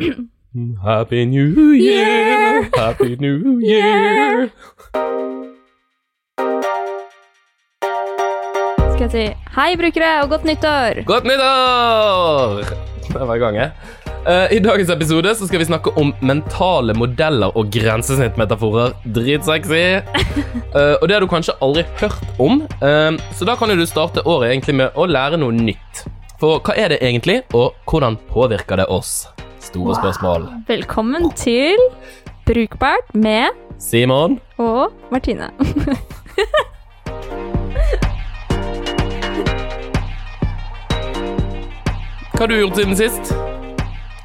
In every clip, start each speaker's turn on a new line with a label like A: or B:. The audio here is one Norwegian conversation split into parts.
A: Happy New Year, Happy New Year.
B: Skal jeg si hei, brukere, og godt nyttår!
A: Godt nyttår! Det var i gang, jeg. Eh, I dagens episode så skal vi snakke om mentale modeller og grensesnittmetaforer. Dritsexy. Eh, og det har du kanskje aldri hørt om, Eh, så da kan du starte året egentlig med å lære noe nytt. For hva er det egentlig, og hvordan påvirker det oss? Store spørsmål.
B: Velkommen til Brukbart med
A: Simon?
B: og Martine.
A: Hva har du gjort siden sist?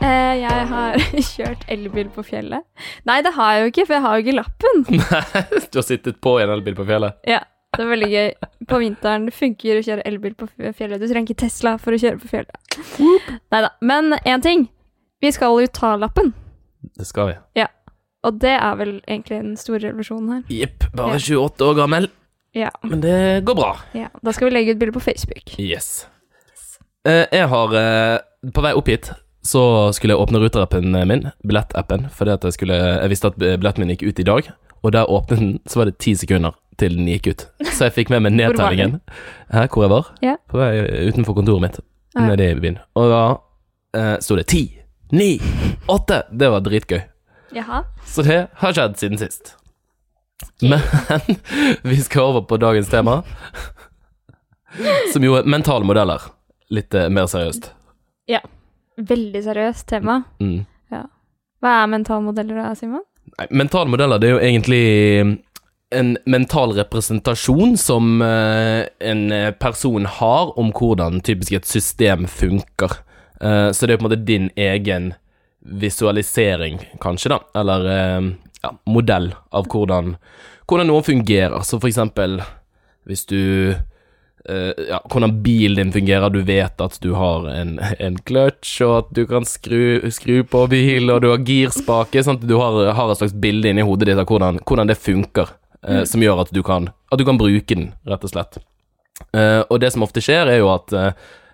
B: Eh, jeg har kjørt elbil på fjellet. Nei, det har jeg jo ikke, for jeg har jo ikke lappen.
A: Nei, du har sittet på en elbil på fjellet.
B: Ja, det er veldig gøy. På vinteren funker å kjøre elbil på fjellet. Du trenger ikke Tesla for å kjøre på fjellet. Nei da. Men én ting. Vi skal jo ta lappen.
A: Det skal vi. Ja.
B: Og det er vel egentlig den store revolusjonen her.
A: Jepp, bare
B: Ja.
A: 28 år gammel.
B: Ja,
A: Men det går bra.
B: ja. Da skal vi legge ut bilde på Facebook.
A: Yes. Eh, jeg har eh, På vei opp hit så skulle jeg åpne ruterappen min, billettappen, fordi at jeg skulle Jeg visste at billetten min gikk ut i dag, og der åpnet den, så var det ti sekunder til den gikk ut. Så jeg fikk med meg nedtellingen. her hvor jeg var?
B: Ja.
A: På vei utenfor kontoret mitt, nede i byen. Og da eh, sto det ti, ni, åtte. Det var dritgøy.
B: Jaha.
A: Så det har skjedd siden sist. Men vi skal over på dagens tema, som jo er mentale modeller. Litt eh, mer seriøst. Ja.
B: Veldig seriøst tema.
A: Mm.
B: Hva er mentalmodeller da, Simon?
A: Nei, mentale modeller det er jo egentlig en mental representasjon som eh, en eh, person har om hvordan typisk et system funker. Eh, så det er på en måte din egen visualisering, kanskje, da, eller uh, ja, modell av hvordan, hvordan noe fungerer. Så for eksempel hvis du uh, ja, hvordan bilen din fungerer. Du vet at du har en, en clutch, og at du kan skru, skru på bil, og du har girspake. Sånn at du har, har et slags bilde inni hodet ditt av hvordan, hvordan det funker, eh, som gjør at du, kan, at du kan bruke den, rett og slett. Uh, og det som ofte skjer, er jo at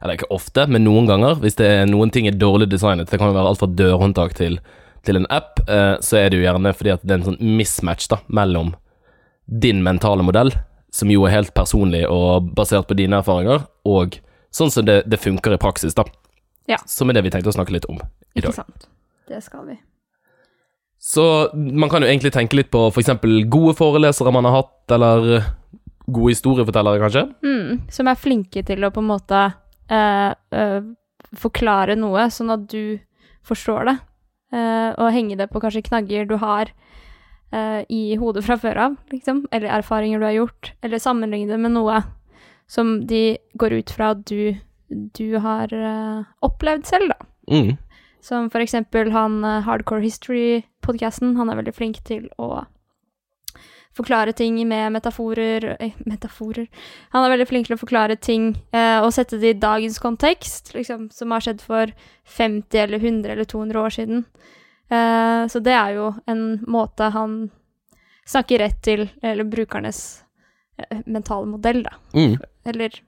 A: Eller ikke ofte, men noen ganger, hvis det er noen ting er dårlig designet, det kan jo være alt fra dørhåndtak til, til en app, eh, så er det jo gjerne fordi at det er en sånn mismatch da, mellom din mentale modell, som jo er helt personlig og basert på dine erfaringer, og sånn som det, det funker i praksis, da.
B: Ja.
A: Som er det vi tenkte å snakke litt om i dag.
B: Ikke sant. Det skal vi.
A: Så man kan jo egentlig tenke litt på f.eks. gode forelesere man har hatt, eller gode historiefortellere, kanskje.
B: Mm, som er flinke til å på en måte eh, forklare noe, sånn at du forstår det. Uh, og henge det på kanskje knagger du har i hodet fra før av, liksom. Eller erfaringer du har gjort. Eller sammenligne det med noe som de går ut fra at du, du har opplevd selv, da.
A: Mm.
B: Som for eksempel han Hardcore History-podcasten. Han er veldig flink til å forklare ting med metaforer eh, Metaforer Han er veldig flink til å forklare ting eh, og sette det i dagens kontekst, liksom, som har skjedd for 50 eller 100 eller 200 år siden. Eh, så det er jo en måte han snakker rett til eller brukernes eh, mentale modell, da.
A: Mm.
B: Eller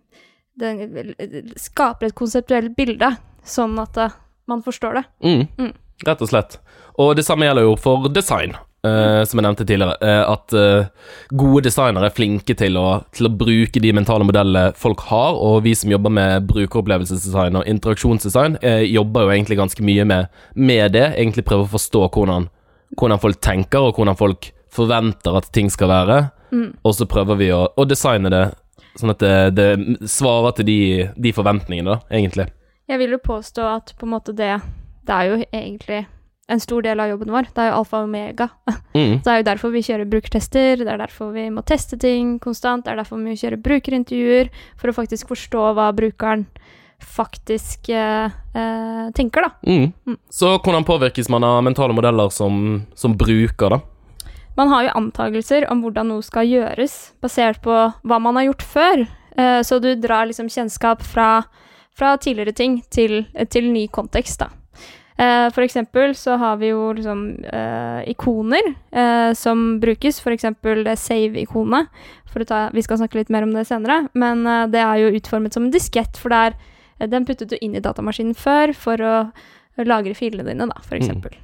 B: den skaper et konseptuelt bilde, sånn at eh, man forstår det.
A: Mm.
B: Mm.
A: Rett og slett. Og det samme gjelder jo for design, eh, som jeg nevnte tidligere. uh, at uh, gode designere er flinke til å, til å bruke de mentale modellene folk har, og vi som jobber med brukeropplevelsesdesign og interaksjonsdesign, jobber jo egentlig ganske mye med, med det. Egentlig prøver å forstå hvordan, hvordan folk tenker, og hvordan folk forventer at ting skal være.
B: Mm.
A: Og så prøver vi å, å designe det sånn at det, det svarer til de, de forventningene, da, egentlig.
B: Jeg vil jo påstå at på en måte det Det er jo egentlig en stor del av jobben vår. Det er jo alfa og omega.
A: Mm.
B: Det er jo derfor vi kjører brukertester, det er derfor vi må teste ting konstant, det er derfor vi må kjøre brukerintervjuer, for å faktisk forstå hva brukeren faktisk eh, eh, tenker, da.
A: Mm.
B: Mm.
A: Så hvordan påvirkes man av mentale modeller som, som bruker, da?
B: Man har jo antakelser om hvordan noe skal gjøres, basert på hva man har gjort før. Eh, så du drar liksom kjennskap fra, fra tidligere ting til, til ny kontekst, da. Eh, for eksempel så har vi jo liksom eh, ikoner eh, som brukes, for eksempel det save-ikonet. Vi skal snakke litt mer om det senere, men det er jo utformet som en diskett, for er, eh, den puttet du inn i datamaskinen før for å lagre filene dine, da, for eksempel.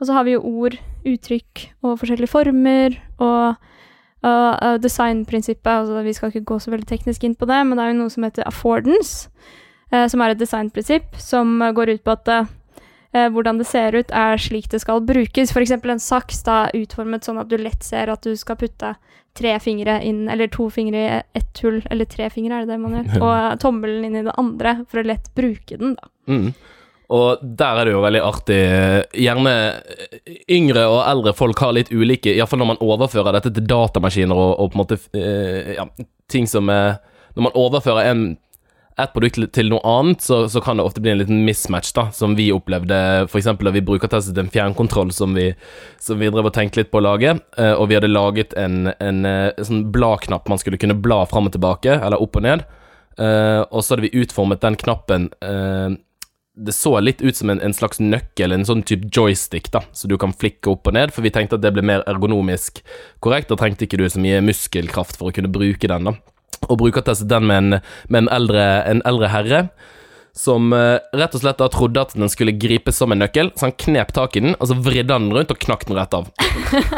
B: Og så har vi jo ord, uttrykk og forskjellige former og uh, designprinsippet altså Vi skal ikke gå så veldig teknisk inn på det, men det er jo noe som heter affordance, som er et designprinsipp som går ut på at hvordan det ser ut, er slik det skal brukes. Eksempel en saks da utformet sånn at du lett ser at du skal putte tre fingre inn, eller to fingre i ett hull, eller tre fingre, er det det man gjør, og eh, tommelen inn i det andre, for å lett bruke den, da.
A: Mm. Og der er det jo veldig artig Gjerne yngre og eldre folk har litt ulike Iallfall når man overfører dette til datamaskiner og, og på en måte eh, Ja, ting som er Når man overfører en, et produkt til, noe annet, så, så, kan det ofte bli en liten mismatch, da, som vi opplevde f.eks. da vi brukertestet en fjernkontroll som vi, som vi drev og tenkte litt på å lage, eh, og vi hadde laget en, en, en sånn bladknapp man skulle kunne bla fram og tilbake, eller opp og ned, eh, og så hadde vi utformet den knappen det så litt ut som en, en, slags nøkkel, en sånn type joystick, da, så du kan flikke opp og ned, for vi tenkte at det ble mer ergonomisk korrekt. Da trengte ikke du så mye muskelkraft for å kunne bruke den, da. Og brukertestet den med en, med en, eldre, en eldre, herre. Som uh, rett og slett da trodde at den skulle gripes som en nøkkel, så han knep tak i den, og så vridde han den rundt og knakk den rett av.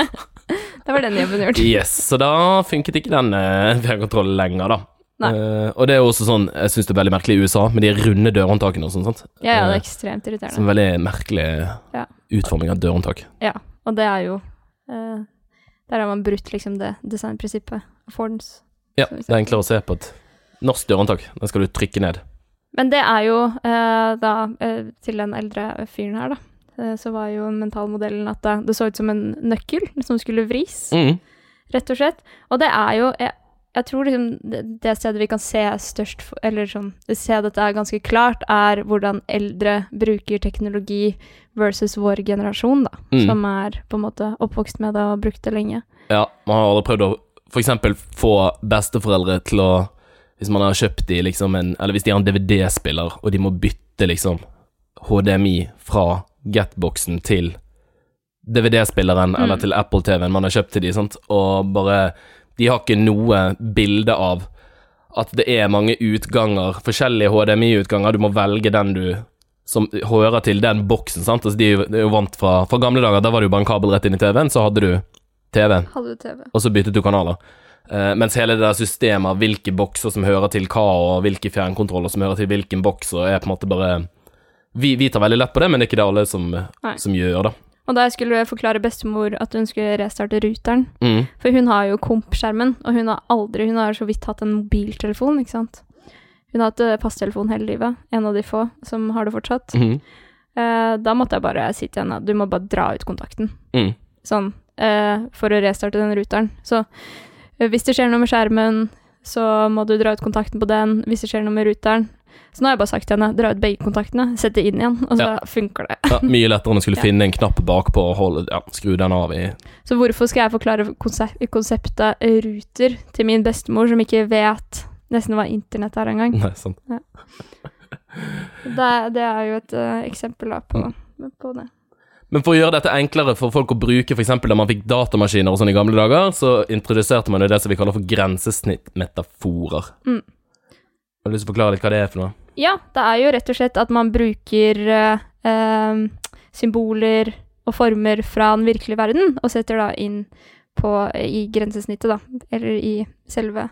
B: det var den jobben gjort.
A: Yes, så da funket ikke den uh, fjernkontrollen lenger, da. Uh, og det er jo også sånn, jeg syns det er veldig merkelig i USA, med de runde dørhåndtakene og sånn. sant?
B: Ja, ja, det er ekstremt irriterende.
A: Som veldig merkelig ja. utforming av dørhåndtak.
B: Ja, og det er jo uh, Der har man brutt liksom det designprinsippet. Affordance.
A: Ja, det er enklere å se på et norsk dørhåndtak. Den skal du trykke ned.
B: Men det er jo eh, da Til den eldre fyren her, da, så var jo mentalmodellen at det, så ut som en nøkkel som skulle vris. Mm. Rett og slett. Og det er jo jeg, jeg tror liksom det stedet vi kan se størst Eller sånn Se dette er ganske klart, er hvordan eldre bruker teknologi versus vår generasjon, da. Mm. Som er på en måte oppvokst med det og brukt det lenge.
A: Ja, man har aldri prøvd å f.eks. få besteforeldre til å Hvis man har kjøpt de liksom en Eller hvis de har en DVD-spiller, og de må bytte liksom HDMI fra Getboxen til DVD-spilleren mm. eller til Apple-TV-en man har kjøpt til de, sant, og bare de har ikke noe bilde av at det er mange utganger, forskjellige HDMI-utganger. Du må velge den du som hører til den boksen, sant. Altså, de er jo vant fra, fra gamle dager, da var det jo bare en kabel rett inn i TV-en, så hadde du TV.
B: Hadde du TV.
A: Og så byttet du kanaler. Uh, mens hele det der systemet av hvilke bokser som hører til hva, og hvilke fjernkontroller som hører til hvilken boks, og er på en måte bare vi, vi, tar veldig lett på det, men det er ikke det alle som, som gjør, da.
B: Og da jeg skulle forklare bestemor at hun skulle restarte ruteren mm. For hun har jo komp-skjermen, og hun har aldri Hun har så vidt hatt en mobiltelefon, ikke sant. Hun har hatt passtelefon hele livet. En av de få som har det fortsatt. Mm. Uh, da måtte jeg bare si til henne du må bare dra ut kontakten. Mm. Sånn. Uh, for å restarte den ruteren. Så uh, hvis det skjer noe med skjermen, så må du dra ut kontakten på den. Hvis det skjer noe med ruteren, så nå har jeg bare sagt til henne dra ut begge kontaktene, sett det inn igjen, og så ja. funker det.
A: ja, mye lettere enn å skulle ja. finne en knapp bakpå og holde, ja, skru den av i
B: Så hvorfor skal jeg forklare konsept, konseptet ruter til min bestemor, som ikke vet nesten hva internett er engang?
A: Nei, sant. Ja.
B: Det, det, er jo et uh, eksempel da, på, mm. på det.
A: Men for å gjøre dette enklere for folk å bruke, f.eks. da man fikk datamaskiner og sånn i gamle dager, så introduserte man jo det som vi kaller for grensesnittmetaforer. Mm. Har du lyst til å forklare litt hva det er for noe?
B: Ja, det er jo rett og slett at man bruker eh, symboler og former fra den virkelige verden, og setter da inn på, i grensesnittet, da, eller i selve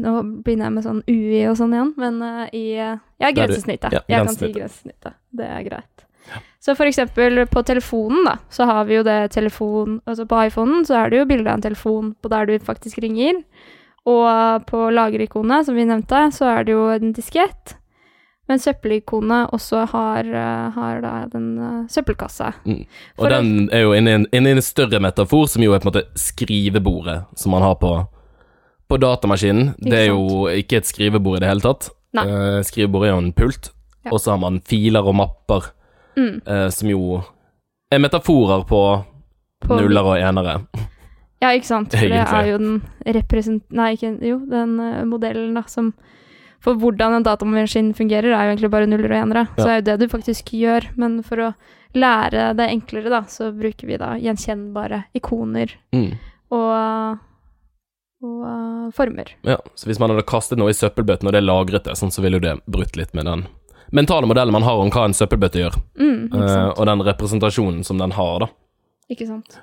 B: Nå begynner jeg med sånn UI og sånn igjen, men uh, i uh, Ja, grensesnittet. Ja, jeg kan si grensesnittet. Det er greit. Så for eksempel på telefonen, da, så har vi jo det telefon Altså på iPhonen så er det jo bilde av en telefon på der du faktisk ringer. Og på lagerikonet, som vi nevnte, så er det jo en diskett. Men søppelikonet også har, eh, har da den uh, søppelkassa. Mm.
A: Og For den er jo inne i en, større metafor, som jo er på en måte skrivebordet som man har på, på datamaskinen. Det er jo ikke et skrivebord i det hele tatt. Uh, skrivebordet er jo en pult, ja. og så har man filer og mapper, mm. uh, som jo er metaforer på, på nuller og enere.
B: Ja, ikke sant. For det er jo den represent... Nei, ikke Jo, den uh, modellen, da, som For hvordan en datamaskin fungerer, er jo egentlig bare nuller og enere. Ja. Så det er jo det du faktisk gjør. Men for å lære det enklere, da, så bruker vi da gjenkjennbare ikoner mm. og og uh, former.
A: Ja, så hvis man hadde kastet noe i søppelbøtten, og det lagret det, sånn, så ville jo det brutt litt med den mentale modellen man har om hva en søppelbøtte gjør,
B: Mm,
A: eh, og den representasjonen som den har, da.
B: Ikke sant.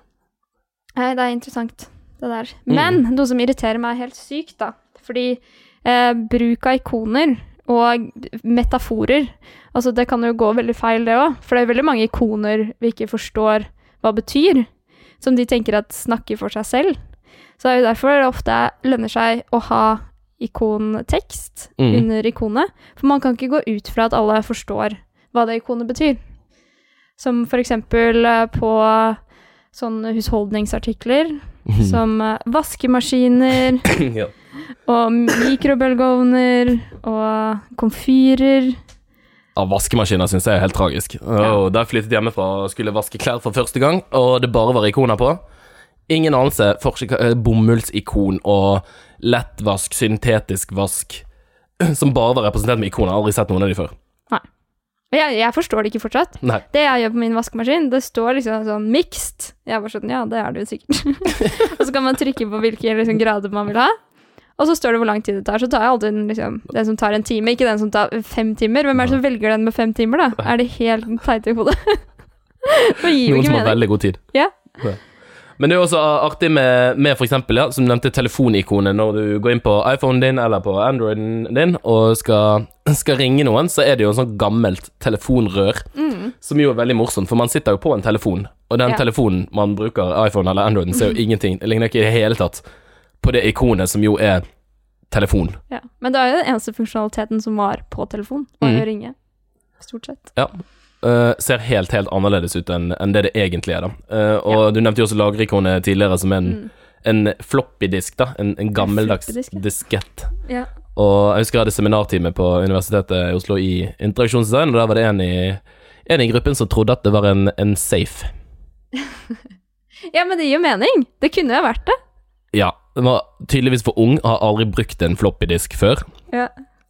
B: Nei, det er interessant, det der.
A: Mm.
B: Men noe som irriterer meg helt sykt, da, fordi eh, bruk av ikoner og metaforer Altså, det kan jo gå veldig feil, det òg, for det er veldig mange ikoner vi ikke forstår hva betyr, som de tenker at snakker for seg selv. Så det er jo derfor det ofte lønner seg å ha ikontekst
A: Mm.
B: under ikonet, for man kan ikke gå ut fra at alle forstår hva det ikonet betyr. Som for eksempel eh, på sånne husholdningsartikler, som eh, vaskemaskiner
A: ja.
B: og mikrobølgeovner og komfyrer.
A: Ja, vaskemaskiner syns jeg er helt tragisk. Ja. Da jeg flyttet hjemmefra og skulle vaske klær for første gang, og det bare var ikoner på Ingen anelse. eh, Bomullsikon og lettvask, syntetisk vask, som bare var representert med ikoner. Aldri sett noen av de før.
B: Nei. jeg, jeg forstår det ikke fortsatt.
A: Nei.
B: Det jeg gjør på min vaskemaskin, det står liksom sånn mixed. Jeg bare sånn, ja, det er det jo sikkert. og så kan man trykke på hvilke liksom, grader man vil ha. Og så står det hvor lang tid det tar. Så tar jeg alltid den, liksom, den som tar en time, ikke den som tar fem timer. Hvem er det som velger den med fem timer, da? Er det helt teit i hodet? det gir jo
A: Noen som har veldig god tid.
B: Ja.
A: Men det er også artig med, med eksempel, ja, som nevnte, telefonikonet. Når du går inn på iPhonen din eller på Androiden din og skal, skal ringe noen, så er det jo en sånn gammelt telefonrør.
B: Mm.
A: Som jo er veldig morsomt, for man sitter jo på en telefon, og den
B: Ja.
A: telefonen man bruker, iPhone eller Androiden, ser jo ingenting. Det ligner ikke i det hele tatt på det ikonet som jo er telefon.
B: Ja. Men det er jo den eneste funksjonaliteten som var på telefon, var
A: Mm.
B: å ringe. Stort sett.
A: Ja. Eh, ser helt, helt annerledes ut enn en det det egentlig er, da. Uh, og du nevnte jo også lagerikonet tidligere som en,
B: Mm.
A: en floppy-disk, da. En, en gammeldags
B: floppy disk, ja.
A: diskett.
B: Ja.
A: Og jeg husker jeg hadde seminartime på Universitetet i Oslo i interaksjonsdesign, og der var det en i, en i gruppen som trodde at det var en, en safe.
B: ja, men det gir jo mening. Det kunne jo vært det.
A: Ja, den var tydeligvis for ung, har aldri brukt en floppy-disk før.
B: Ja.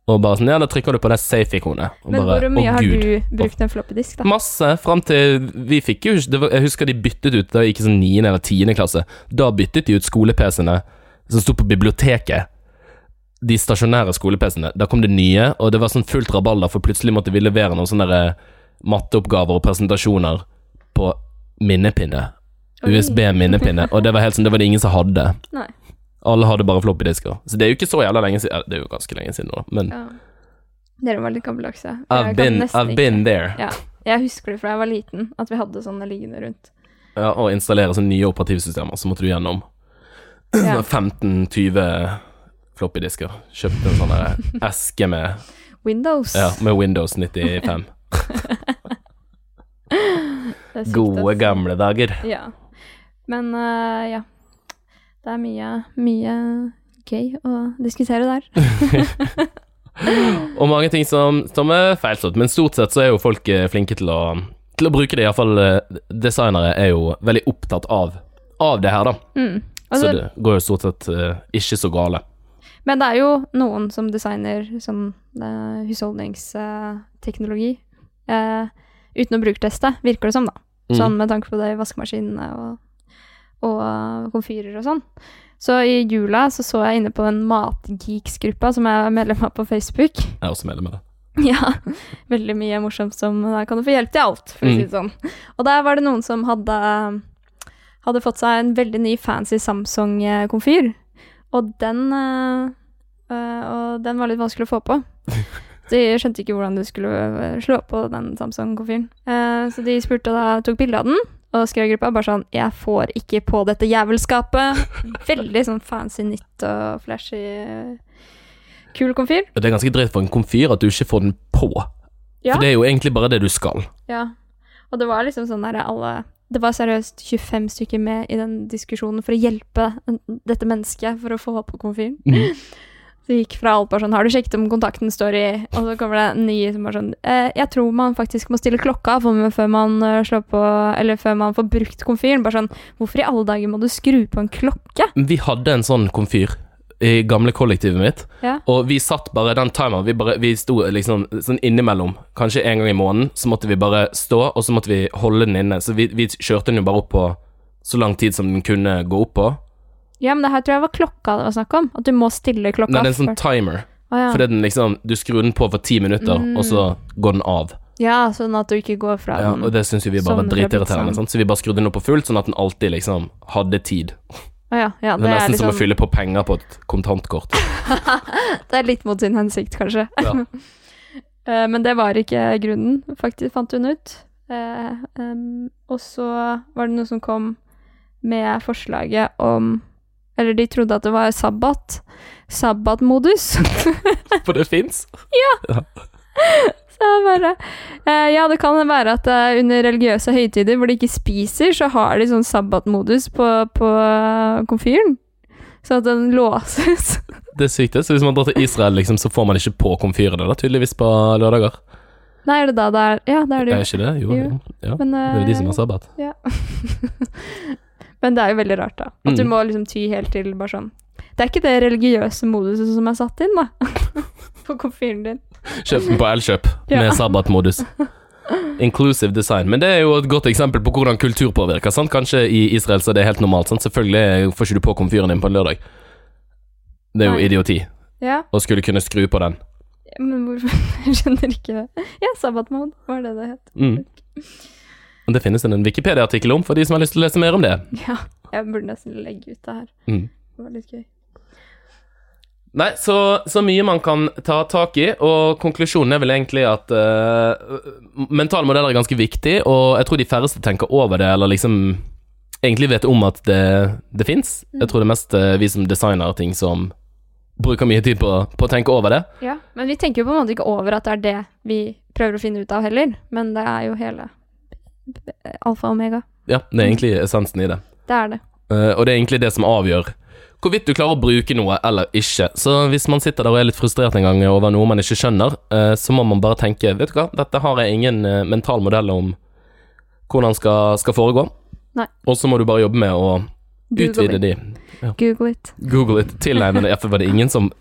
A: Og bare sånn, ja, da trykker du på det safe-ikonet.
B: Men
A: bare,
B: hvor mye har
A: gud.
B: du brukt en floppy disk, da?
A: Masse, fram til vi fikk jo var, Jeg husker de byttet ut da jeg gikk i sånn 9. eller 10. klasse. Da byttet de ut skole-PC-ene som sto på biblioteket. De stasjonære skole-PC-ene. Da kom det nye, og det var sånn fullt rabalder, for plutselig måtte vi levere noen sånne matteoppgaver og presentasjoner på minnepinne. USB-minnepinne. Og det var helt sånn, det var det ingen som hadde.
B: Nei.
A: Alle hadde bare floppy-disker. Så det er jo ikke så jævla lenge siden. Det er jo ganske lenge siden nå, men
B: Ja. Dere var litt også Jeg
A: I've been, I've been there.
B: Ja. Jeg husker det fra jeg var liten, at vi hadde sånne liggende rundt.
A: Ja, og installere sånne nye operativsystemer, så måtte du gjennom
B: Ja.
A: 15-20 floppy-disker. Kjøpte en sånn eske med,
B: Windows.
A: ja, med Windows 95.
B: Det er sykt,
A: Gode, gamle dager.
B: Ja. Men uh, ja. Det er mye, mye gøy å diskutere der.
A: Og mange ting som, som er feilslått, men stort sett så er jo folk eh, flinke til å, til å bruke det. Iallfall uh, designere er jo veldig opptatt av, av det her, da.
B: Mm.
A: Så
B: Altså,
A: det går jo stort sett uh, ikke så gale.
B: Men det er jo noen som designer som uh, husholdningsteknologi uh, uten å brukerteste, virker det som, da.
A: Mm.
B: Sånn med tanke på det i vaskemaskinene og, og komfyrer og sånn. Så i jula så, så jeg inne på den Matgeeks-gruppa som jeg er medlem av på Facebook.
A: Jeg er også medlem av det.
B: Ja, veldig mye morsomt som Der kan du få hjelp til alt, for å si det sånn. Og der var det noen som hadde, hadde fått seg en veldig ny fancy Samsung-komfyr. Og den øh, Og den var litt vanskelig å få på. De skjønte ikke hvordan du skulle slå på den Samsung-komfyren. Eh, så de spurte da, tok bilde av den, og skrev gruppa bare sånn 'Jeg får ikke på dette jævelskapet'. Veldig sånn fancy nytt og flashy kul komfyr.
A: Det er ganske dritt for en komfyr at du ikke får den på.
B: Ja.
A: For det er jo egentlig bare det du skal.
B: Ja, og det var liksom sånn der alle Det var seriøst 25 stykker med i den diskusjonen for å hjelpe dette mennesket for å få på komfyren. Så det gikk fra alt bare sånn Har du sjekket om kontakten står i Og så kommer det en ny som bare sånn eh, Jeg tror man faktisk må stille klokka før man eh, slår på Eller før man får brukt komfyren. Bare sånn Hvorfor i alle dager må du skru på en klokke?
A: Vi hadde en sånn komfyr i gamle kollektivet mitt,
B: Ja.
A: og vi satt bare den timeren Vi, bare, vi sto liksom sånn innimellom, kanskje en gang i måneden, så måtte vi bare stå, og så måtte vi holde den inne. Så vi, vi kjørte den jo bare opp på så lang tid som den kunne gå opp på.
B: Ja, men det her tror jeg var klokka det var snakk om. At du må stille klokka.
A: Nei, det er en sånn timer.
B: Oh, ja.
A: Fordi den liksom Du skrur den på for ti minutter,
B: Mm.
A: og så går den av.
B: ja, sånn at du ikke går fra
A: Ja, og det syns jo vi bare var dritirriterende,
B: sånn.
A: så vi bare skrudde den opp på fullt, sånn at den alltid liksom hadde tid.
B: Oh, ja, ja,
A: Det er nesten som å
B: liksom
A: fylle på penger på et kontantkort.
B: Det er litt mot sin hensikt, kanskje.
A: Ja.
B: Eh, Men det var ikke grunnen, faktisk, fant hun ut. Eh, um, og så var det noe som kom med forslaget om Eller de trodde at det var sabbat. Sabbatmodus.
A: For det fins.
B: Så jeg bare eh, Ja, det kan være at eh, under religiøse høytider hvor de ikke spiser, så har de sånn sabbatmodus på, på eh, komfyren. Så at den låses.
A: Det er sykt, det. Så hvis man drar til Israel, liksom, så får man ikke på komfyrene, da, tydeligvis, på lørdager.
B: Nei, er det da det er Ja, det er det
A: Er
B: jo.
A: ikke det? Jo.
B: Jo.
A: Ja.
B: Men,
A: Det er jo de som
B: eh,
A: har sabbat.
B: Ja. Men det er jo veldig rart, da. At du
A: Mm.
B: må liksom ty helt til bare sånn Det er ikke det religiøse moduset som er satt inn, da. på komfyren din.
A: Kjøp den på Elkjøp
B: Ja.
A: med sabbatmodus. Inclusive design. Men det er jo et godt eksempel på hvordan kultur påvirker. Sant? Kanskje i Israel så er det helt normalt. Sant? Selvfølgelig får ikke du på komfyren din på en lørdag. Det er jo
B: Nei.
A: idioti
B: Ja,
A: å skulle kunne skru på den.
B: men hvorfor Jeg skjønner ikke det. Ja, sabbatmod var det det het.
A: Mm. Og det finnes en Wikipedia-artikkel om for de som har lyst til å lese mer om det.
B: Ja, jeg burde nesten legge ut det her.
A: Mm.
B: Det var litt gøy.
A: Nei, så, så mye man kan ta tak i, og konklusjonen er vel egentlig at uh, mentale modeller er ganske viktig, og jeg tror de færreste tenker over det, eller liksom egentlig vet om at det, det fins. Jeg tror det er mest uh, vi som designer ting som bruker mye tid på, på å tenke over det.
B: Ja, men vi tenker jo på en måte ikke over at det er det vi prøver å finne ut av heller. Men det er jo hele alfa og omega.
A: Ja, det er egentlig essensen i det.
B: Det er det.
A: Uh, og det er egentlig det som avgjør hvorvidt du klarer å bruke noe eller ikke. Så hvis man sitter der og er litt frustrert en gang over noe man ikke skjønner, uh, så må man bare tenke Vet du hva, dette har jeg ingen uh, mental modell om hvordan skal, skal foregå.
B: Nei.
A: Og så må du bare jobbe med å
B: Google
A: utvide
B: it.
A: de.
B: Google it.
A: Google it, tilegne det. Ja, for var det ingen som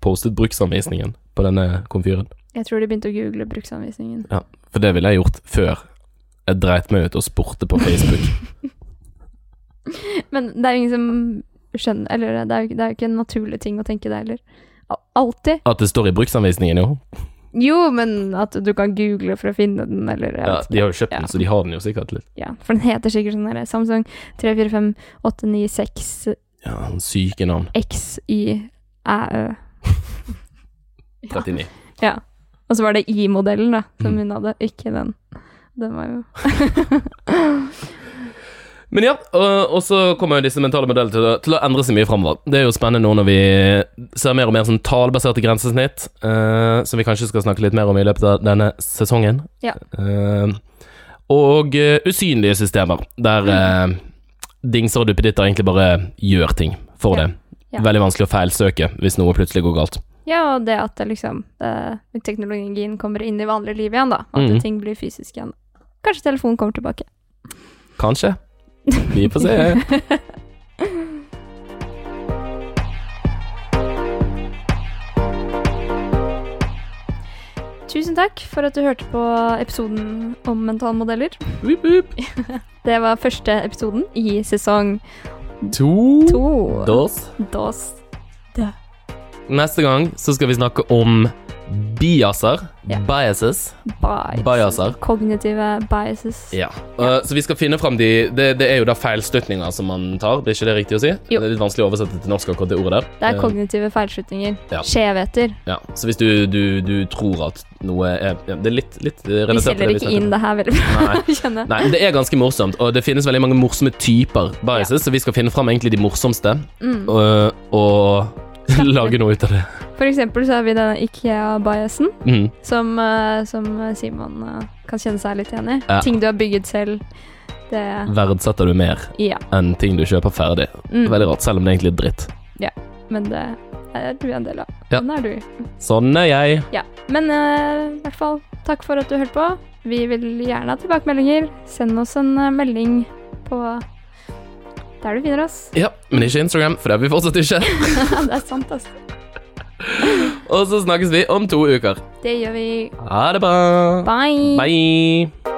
A: postet bruksanvisningen på denne komfyren?
B: Jeg tror de begynte å google bruksanvisningen.
A: Ja, for det ville jeg gjort før jeg dreit meg ut og spurte på Facebook.
B: Men det er jo ingen som skjønner Eller det er jo, det er jo ikke en naturlig ting å tenke det heller. Al- Alltid.
A: At det står i bruksanvisningen, jo.
B: Jo, men at du kan google for å finne den, eller
A: Ja, de har jo kjøpt
B: Ja.
A: den, så de har den jo sikkert litt.
B: Ja, for den heter sikkert sånn derre Samsung 345896
A: Ja, syke navn.
B: XYÆØ.
A: 39.
B: Ja. Og så var det I-modellen, da, som
A: Mm.
B: hun hadde. Ikke den. Den var jo
A: Men ja, og, så kommer jo disse mentale modellene til, til å endre seg mye framover. Det er jo spennende nå når vi ser mer og mer sånn talebaserte grensesnitt, uh, som vi kanskje skal snakke litt mer om i løpet av denne sesongen.
B: Ja.
A: Uh, og uh, usynlige systemer, der uh, dingser og duppeditter egentlig bare gjør ting for
B: Ja.
A: det.
B: Ja.
A: Veldig vanskelig å feilsøke hvis noe plutselig går galt.
B: Ja, og det at det liksom teknologien kommer inn i vanlig liv igjen, da. At
A: mm.
B: ting blir fysisk igjen. Kanskje telefonen kommer tilbake.
A: Kanskje. Vi får se.
B: Tusen takk for at du hørte på episoden om mentalmodeller.
A: Wup, wup.
B: Det var første episoden i sesong
A: To.
B: to.
A: Dos.
B: Dos.
A: Neste gang så skal vi snakke om biaser.
B: Ja.
A: Biases.
B: Bias.
A: Biaser.
B: Kognitive biases.
A: Ja. Uh, så vi skal finne fram de det, det er jo da feilslutninger som man tar, blir ikke det riktig å si?
B: Jo.
A: Det er litt vanskelig å oversette til norsk akkurat det ordet der.
B: Det er
A: Uh,
B: kognitive feilslutninger.
A: Ja.
B: Skjevheter.
A: ja. Så hvis du, du, du tror at noe er ja, Det er litt, litt
B: Vi
A: relatert til det
B: ikke
A: snakket om.
B: inn det her veldig bra, kjenner.
A: Nei, det er ganske morsomt, og det finnes veldig mange morsomme typer biases, så vi skal finne fram egentlig de morsomste,
B: Mm.
A: og, og lage noe ut av det.
B: For eksempel så har vi denne Ikea-biasen,
A: mm.
B: som, eh, som Simon eh, kan kjenne seg litt igjen i.
A: Ja.
B: Ting du har bygget selv. Det
A: Verdsetter du mer
B: Ja.
A: enn ting du kjøper ferdig.
B: Mm.
A: Veldig rart, selv om det egentlig er dritt.
B: Ja, Men det er du en del av.
A: Ja.
B: Sånn er du.
A: Sånn er jeg.
B: Ja. Men i i hvert fall, takk for at du hørte på. Vi vil gjerne ha tilbakemeldinger. Send oss en uh, melding på der du finner oss.
A: Ja, men ikke Instagram, for det har vi fortsatt ikke.
B: det er sant, altså.
A: Og så snakkes vi om to uker.
B: Det gjør vi.
A: Ha det bra.
B: Bye.
A: Bye.